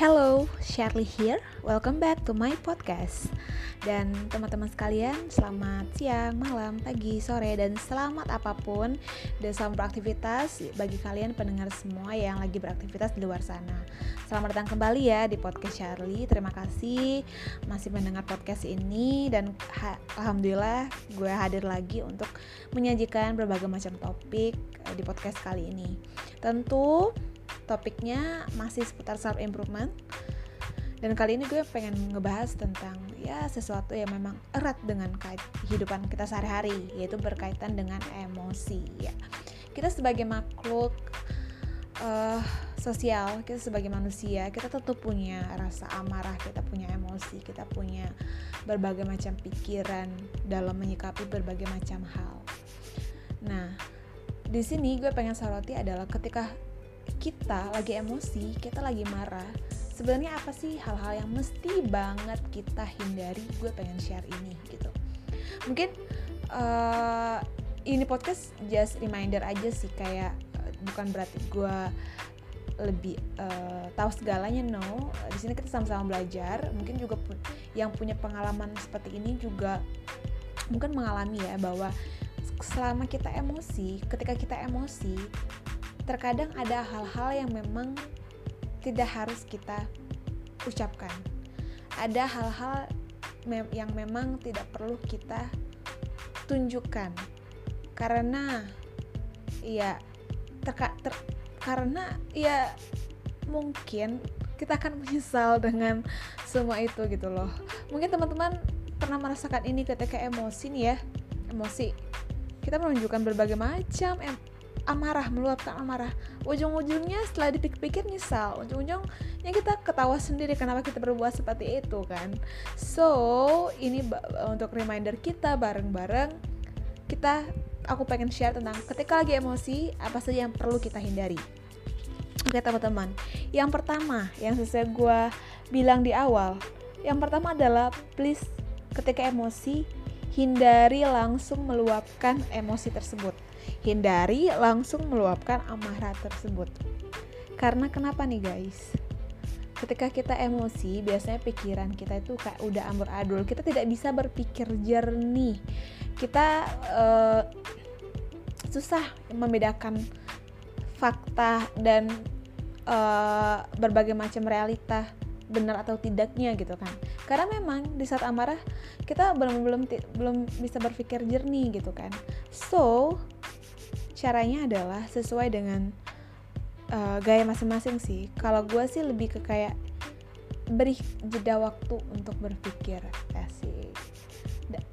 Hello, Shirley here. Welcome back to my podcast. Dan teman-teman sekalian, selamat siang, malam, pagi, sore, dan selamat apa pun dan selamat beraktivitas bagi kalian pendengar semua yang lagi beraktivitas di luar sana. Selamat datang kembali ya di podcast Shirley. Terima kasih masih mendengar podcast ini dan alhamdulillah gue hadir lagi untuk menyajikan berbagai macam topik eh, di podcast kali ini. Tentu topiknya masih seputar self improvement. Dan kali ini gue pengen ngebahas tentang ya sesuatu yang memang erat dengan kehidupan kita sehari-hari yaitu berkaitan dengan emosi ya. Kita sebagai makhluk uh, sosial kita sebagai manusia kita tentu punya rasa amarah kita punya emosi kita punya berbagai macam pikiran dalam menyikapi berbagai macam hal. Nah di sini gue pengen soroti adalah ketika kita lagi emosi, kita lagi marah, sebenarnya apa sih hal-hal yang mesti banget kita hindari? Gue pengen share ini gitu. Mungkin uh, ini podcast just reminder aja sih kayak uh, bukan berarti gue lebih uh, tahu segalanya no di sini kita sama-sama belajar mungkin juga pu yang punya pengalaman seperti ini juga mungkin mengalami ya bahwa selama kita emosi ketika kita emosi terkadang ada hal-hal yang memang tidak harus kita ucapkan. Ada hal-hal yang memang tidak perlu kita tunjukkan karena ya terka ter karena ya mungkin kita akan menyesal dengan semua itu gitu loh. Mungkin teman-teman pernah merasakan ini ketika emosi nih ya, emosi. Kita menunjukkan berbagai macam amarah meluapkan amarah. Ujung-ujungnya setelah dipikir-pikir nyesal. Ujung-ujungnya kita ketawa sendiri kenapa kita berbuat seperti itu kan? So ini untuk reminder kita bareng-bareng kita aku pengen share tentang ketika lagi emosi apa saja yang perlu kita hindari. Oke teman-teman. Yang pertama yang sesuai gue bilang di awal yang pertama adalah please ketika emosi hindari langsung meluapkan emosi tersebut hindari langsung meluapkan amarah tersebut. Karena kenapa nih guys? Ketika kita emosi, biasanya pikiran kita itu kayak udah ambur adul. Kita tidak bisa berpikir jernih. Kita uh, susah membedakan fakta dan uh, berbagai macam realita benar atau tidaknya gitu kan karena memang di saat amarah kita belum belum belum bisa berpikir jernih gitu kan so caranya adalah sesuai dengan uh, gaya masing-masing sih. Kalau gue sih lebih ke kayak beri jeda waktu untuk berpikir asik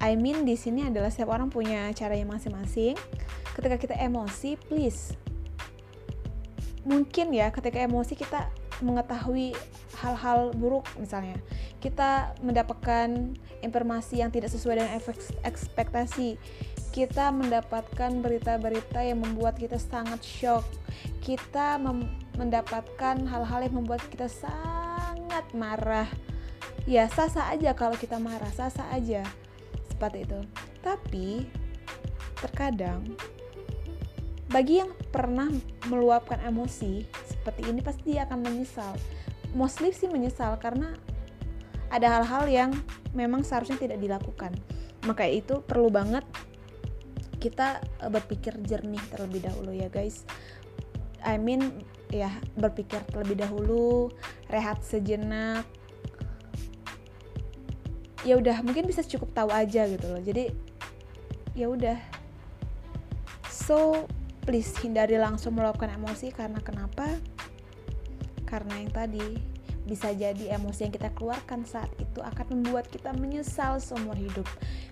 I mean di sini adalah setiap orang punya caranya masing-masing. Ketika kita emosi please. Mungkin ya ketika emosi kita mengetahui hal-hal buruk misalnya kita mendapatkan informasi yang tidak sesuai dengan ekspektasi kita mendapatkan berita-berita yang membuat kita sangat shock. Kita mendapatkan hal-hal yang membuat kita sangat marah. Ya, sah-sah aja kalau kita marah, sah-sah aja. Seperti itu. Tapi terkadang bagi yang pernah meluapkan emosi seperti ini pasti dia akan menyesal. Mostly sih menyesal karena ada hal-hal yang memang seharusnya tidak dilakukan. Maka itu perlu banget kita uh, berpikir jernih terlebih dahulu ya guys. I mean ya berpikir terlebih dahulu rehat sejenak. Ya udah mungkin bisa cukup tahu aja gitu loh. Jadi ya udah. So please hindari langsung meluapkan emosi karena kenapa? Karena yang tadi bisa jadi emosi yang kita keluarkan saat itu akan membuat kita menyesal seumur hidup.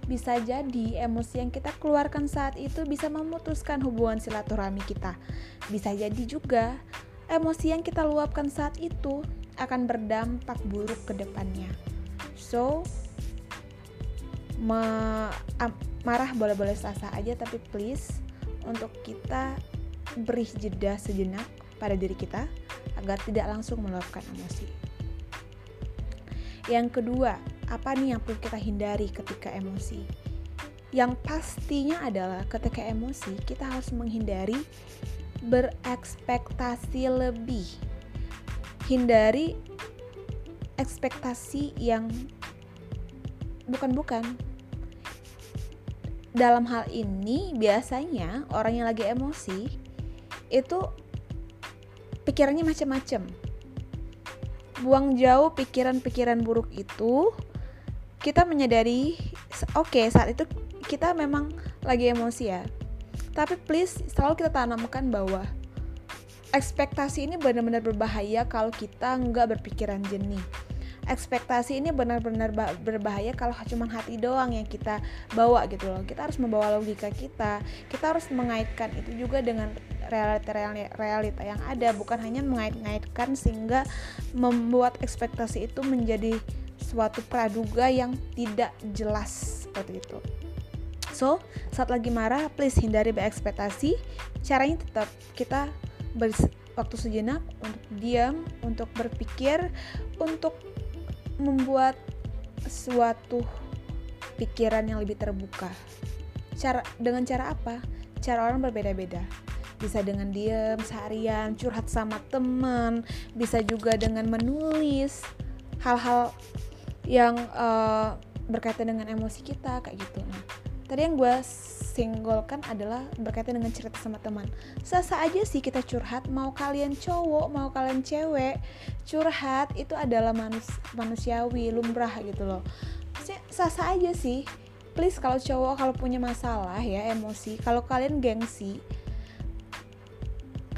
Bisa jadi emosi yang kita keluarkan saat itu bisa memutuskan hubungan silaturahmi kita. Bisa jadi juga emosi yang kita luapkan saat itu akan berdampak buruk ke depannya. So, marah boleh-boleh sah-sah aja tapi please untuk kita beri jeda sejenak pada diri kita agar tidak langsung meluapkan emosi. Yang kedua, apa nih yang perlu kita hindari ketika emosi? Yang pastinya adalah ketika emosi kita harus menghindari berekspektasi lebih. Hindari ekspektasi yang bukan-bukan dalam hal ini biasanya orang yang lagi emosi itu pikirannya macam-macam buang jauh pikiran-pikiran buruk itu kita menyadari oke okay, saat itu kita memang lagi emosi ya. Tapi please selalu kita tanamkan bahwa ekspektasi ini benar-benar berbahaya kalau kita nggak berpikiran jernih ekspektasi ini benar-benar berbahaya kalau cuma hati doang yang kita bawa gitu loh. Kita harus membawa logika kita. Kita harus mengaitkan itu juga dengan realita realita yang ada. Bukan hanya mengait-ngaitkan sehingga membuat ekspektasi itu menjadi suatu praduga yang tidak jelas seperti itu. So saat lagi marah please hindari berekspektasi. Caranya tetap kita waktu sejenak untuk diam untuk berpikir untuk membuat suatu pikiran yang lebih terbuka. Cara dengan cara apa? Cara orang berbeda-beda. Bisa dengan diam seharian, curhat sama teman, bisa juga dengan menulis hal-hal yang uh, berkaitan dengan emosi kita kayak gitu. Nah, tadi yang gue singgolkan adalah berkaitan dengan cerita sama teman. Sasa aja sih kita curhat, mau kalian cowok, mau kalian cewek, curhat itu adalah manus manusiawi, lumrah gitu loh. Sasa aja sih. Please kalau cowok kalau punya masalah ya emosi, kalau kalian gengsi,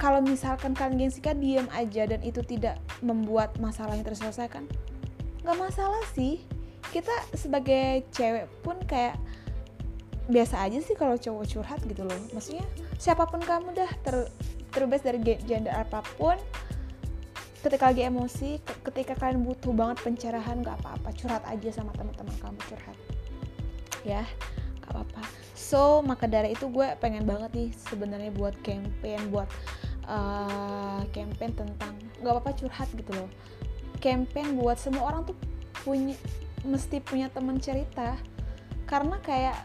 kalau misalkan kalian gengsi kan diam aja dan itu tidak membuat masalahnya terselesaikan, nggak masalah sih. Kita sebagai cewek pun kayak biasa aja sih kalau cowok curhat gitu loh. Maksudnya siapa pun kamu dah ter terbebas dari gender apa pun ketika lagi emosi ketika kalian butuh banget pencerahan gak apa-apa curhat aja sama teman-teman kamu curhat. Ya gak apa-apa. So maka dari itu gue pengen banget nih sebenarnya buat campaign buat uh, campaign tentang gak apa-apa curhat gitu loh. Campaign buat semua orang tuh punya mesti punya teman cerita. Karena kayak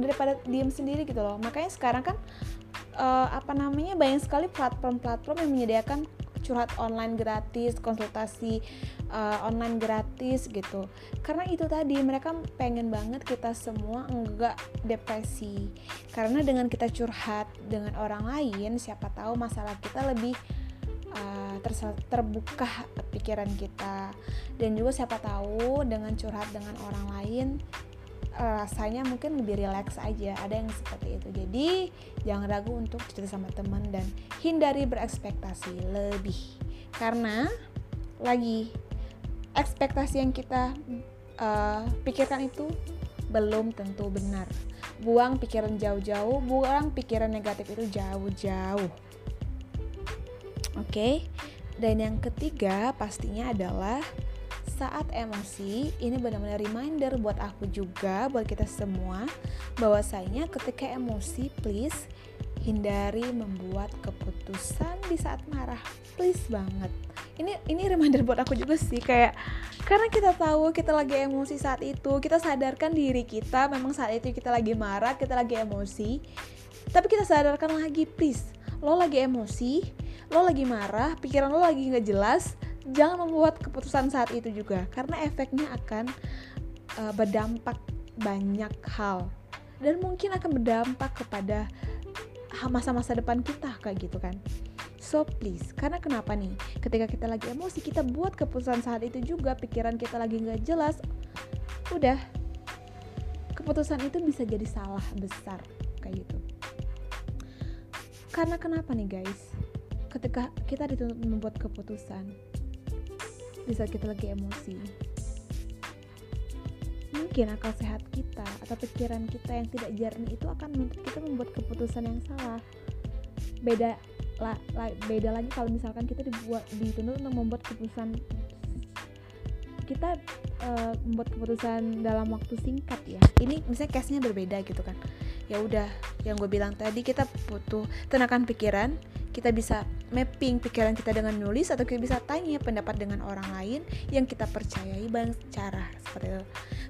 daripada diem sendiri gitu loh makanya sekarang kan uh, apa namanya banyak sekali platform-platform yang menyediakan curhat online gratis, konsultasi uh, online gratis gitu. Karena itu tadi mereka pengen banget kita semua enggak depresi. Karena dengan kita curhat dengan orang lain, siapa tahu masalah kita lebih uh, terbuka pikiran kita. Dan juga siapa tahu dengan curhat dengan orang lain rasanya mungkin lebih rileks aja ada yang seperti itu. Jadi jangan ragu untuk cerita sama teman dan hindari berekspektasi lebih. Karena lagi ekspektasi yang kita uh, pikirkan itu belum tentu benar. Buang pikiran jauh-jauh buang pikiran negatif itu jauh-jauh. Oke? Okay? dan yang ketiga pastinya adalah saat emosi, ini benar-benar reminder buat aku juga, buat kita semua, bahwasanya ketika emosi, please hindari membuat keputusan di saat marah. Please banget. Ini ini reminder buat aku juga sih kayak karena kita tahu kita lagi emosi saat itu, kita sadarkan diri kita memang saat itu kita lagi marah, kita lagi emosi. Tapi kita sadarkan lagi, please. Lo lagi emosi, lo lagi marah, pikiran lo lagi nggak jelas, jangan membuat keputusan saat itu juga karena efeknya akan uh, berdampak banyak hal. Dan mungkin akan berdampak kepada masa-masa depan kita kayak gitu kan. So please karena kenapa nih? Ketika kita lagi emosi kita buat keputusan saat itu juga pikiran kita lagi nggak jelas udah. Keputusan itu bisa jadi salah besar kayak gitu. Karena kenapa nih guys? Ketika kita dituntut membuat keputusan di saat kita lagi emosi. Mungkin akal sehat kita atau pikiran kita yang tidak jernih itu akan menuntut kita membuat keputusan yang salah. Beda la, la, beda lagi kalau misalkan kita dibuat dituntut untuk membuat keputusan kita uh, membuat keputusan dalam waktu singkat ya. Ini misalnya case-nya berbeda gitu kan. Ya udah yang gue bilang tadi kita butuh tenakan pikiran kita bisa mapping pikiran kita dengan nulis atau kita bisa tanya pendapat dengan orang lain yang kita percayai banyak cara seperti itu.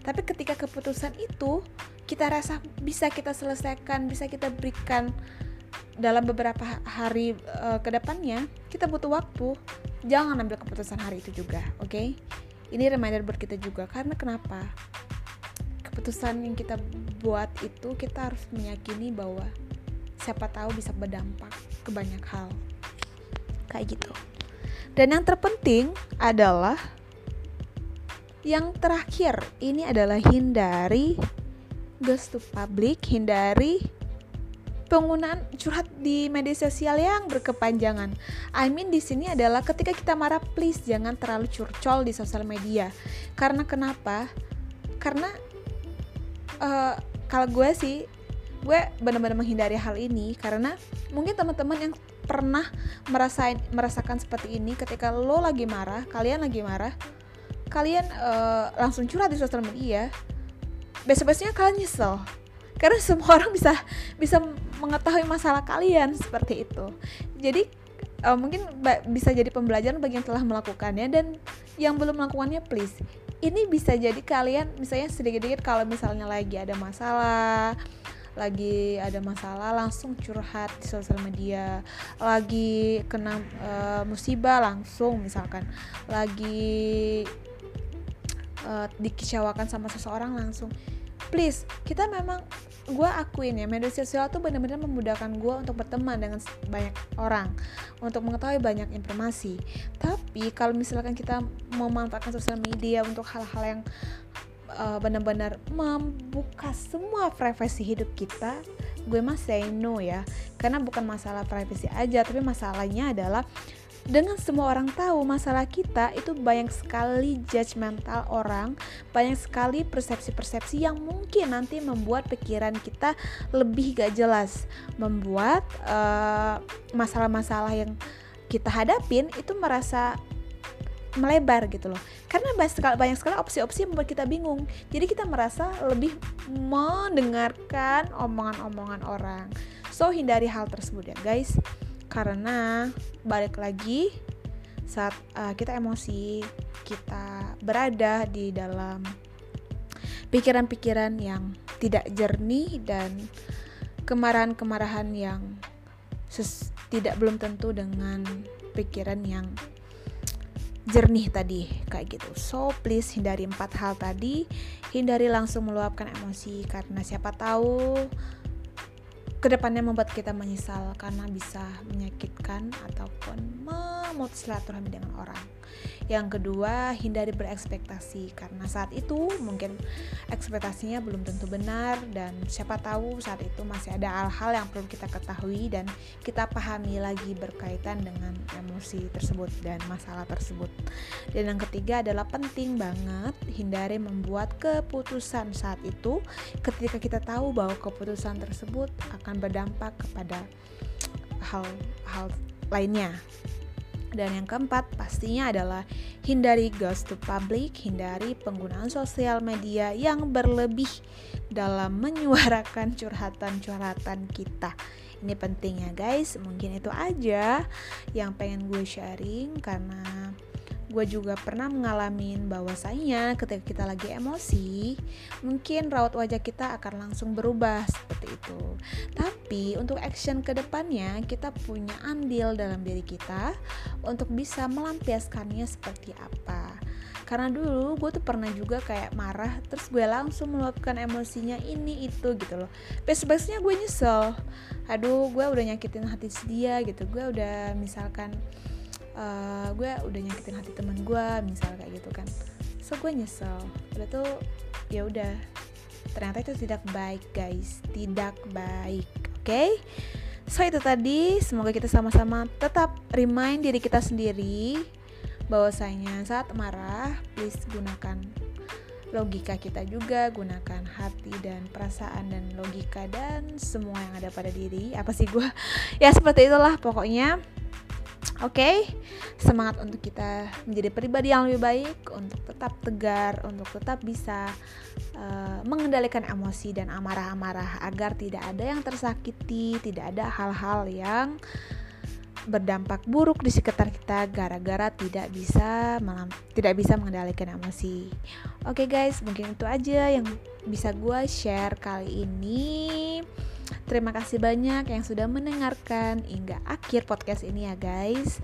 Tapi ketika keputusan itu kita rasa bisa kita selesaikan, bisa kita berikan dalam beberapa hari uh, ke depannya, kita butuh waktu. jangan ambil keputusan hari itu juga oke okay? ini reminder buat kita juga karena kenapa keputusan yang kita buat itu kita harus meyakini bahwa siapa tahu bisa berdampak ke banyak hal kayak gitu dan yang terpenting adalah yang terakhir ini adalah hindari ghost to public hindari penggunaan curhat di media sosial yang berkepanjangan. I mean di sini adalah ketika kita marah please jangan terlalu curcol di sosial media. Karena kenapa? Karena uh, kalau gue sih gue benar-benar menghindari hal ini karena mungkin teman-teman yang pernah merasain merasakan seperti ini ketika lo lagi marah, kalian lagi marah, kalian uh, langsung curhat di sosial media. Besok-besoknya kalian nyesel karena semua orang bisa bisa mengetahui masalah kalian seperti itu jadi uh, mungkin bisa jadi pembelajaran bagi yang telah melakukannya dan yang belum melakukannya please ini bisa jadi kalian misalnya sedikit-sedikit kalau misalnya lagi ada masalah lagi ada masalah langsung curhat di sosial media. Lagi kena uh, musibah langsung misalkan. Lagi uh, dikecewakan sama seseorang langsung. Please kita memang gue akuin ya media sosial tuh benar-benar memudahkan gue untuk berteman dengan banyak orang. Untuk mengetahui banyak informasi. Tapi kalau misalkan kita memanfaatkan sosial media untuk hal-hal yang uh, benar-benar membuka semua privasi hidup kita gue masih say no ya. Karena bukan masalah privasi aja tapi masalahnya adalah dengan semua orang tahu masalah kita itu banyak sekali judgmental orang, banyak sekali persepsi-persepsi yang mungkin nanti membuat pikiran kita lebih gak jelas, membuat masalah eh, masalah-masalah yang kita hadapin itu merasa melebar gitu loh. Karena banyak sekali, opsi-opsi yang membuat kita bingung. Jadi kita merasa lebih mendengarkan omongan-omongan orang. So hindari hal tersebut ya guys. Karena balik lagi saat uh, kita emosi kita berada di dalam pikiran-pikiran yang tidak jernih dan kemarahan-kemarahan yang tidak belum tentu dengan pikiran yang jernih tadi kayak gitu. So please hindari empat hal tadi, hindari langsung meluapkan emosi karena siapa tahu ke depannya membuat kita menyesal karena bisa menyakitkan ataupun memutus silaturahmi dengan orang. Yang kedua, hindari berekspektasi karena saat itu mungkin ekspektasinya belum tentu benar dan siapa tahu saat itu masih ada hal-hal yang perlu kita ketahui dan kita pahami lagi berkaitan dengan emosi tersebut dan masalah tersebut. Dan yang ketiga adalah penting banget hindari membuat keputusan saat itu ketika kita tahu bahwa keputusan tersebut akan berdampak kepada hal-hal lainnya dan yang keempat pastinya adalah hindari ghost to public, hindari penggunaan sosial media yang berlebih dalam menyuarakan curhatan-curhatan kita. Ini pentingnya guys, mungkin itu aja yang pengen gue sharing karena gue juga pernah mengalami bahwasanya ketika kita lagi emosi mungkin raut wajah kita akan langsung berubah seperti itu. Tapi untuk action ke depannya kita punya andil dalam diri kita untuk bisa melampiaskannya seperti apa. Karena dulu gue tuh pernah juga kayak marah terus gue langsung meluapkan emosinya ini itu gitu loh. Besok-besoknya gue nyesel. Aduh gue udah nyakitin hati dia gitu. Gue udah misalkan uh, gue udah nyakitin hati teman gue misal kayak gitu kan. So gue nyesel. Udah tuh ya udah. Ternyata itu tidak baik guys. Tidak baik oke? Okay? so itu tadi. Semoga kita sama-sama tetap remind diri kita sendiri bahwasanya saat marah please gunakan logika kita juga. Gunakan hati dan perasaan dan logika dan semua yang ada pada diri. Apa sih gue ya seperti itulah pokoknya Oke, okay? semangat untuk kita menjadi pribadi yang lebih baik, untuk tetap tegar, untuk tetap bisa uh, mengendalikan emosi dan amarah-amarah agar tidak ada yang tersakiti, tidak ada hal-hal yang berdampak buruk di sekitar kita gara-gara tidak bisa malam tidak bisa mengendalikan emosi. Oke okay guys, mungkin itu aja yang bisa gue share kali ini. Terima kasih banyak yang sudah mendengarkan hingga akhir podcast ini ya guys.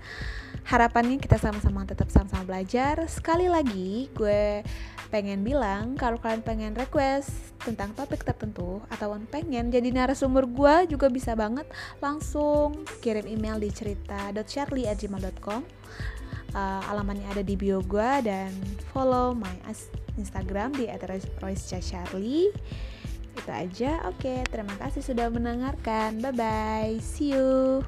harapannya kita sama-sama tetap sama-sama belajar. Sekali lagi gue pengen bilang kalau kalian pengen request tentang topik tertentu atau pengen jadi narasumber gue juga bisa banget langsung kirim email di cerita.charlie@gmail.com uh, alamatnya ada di bio gue dan follow my Instagram di @royce_charlie itu aja. Oke terima kasih sudah mendengarkan. Bye bye see you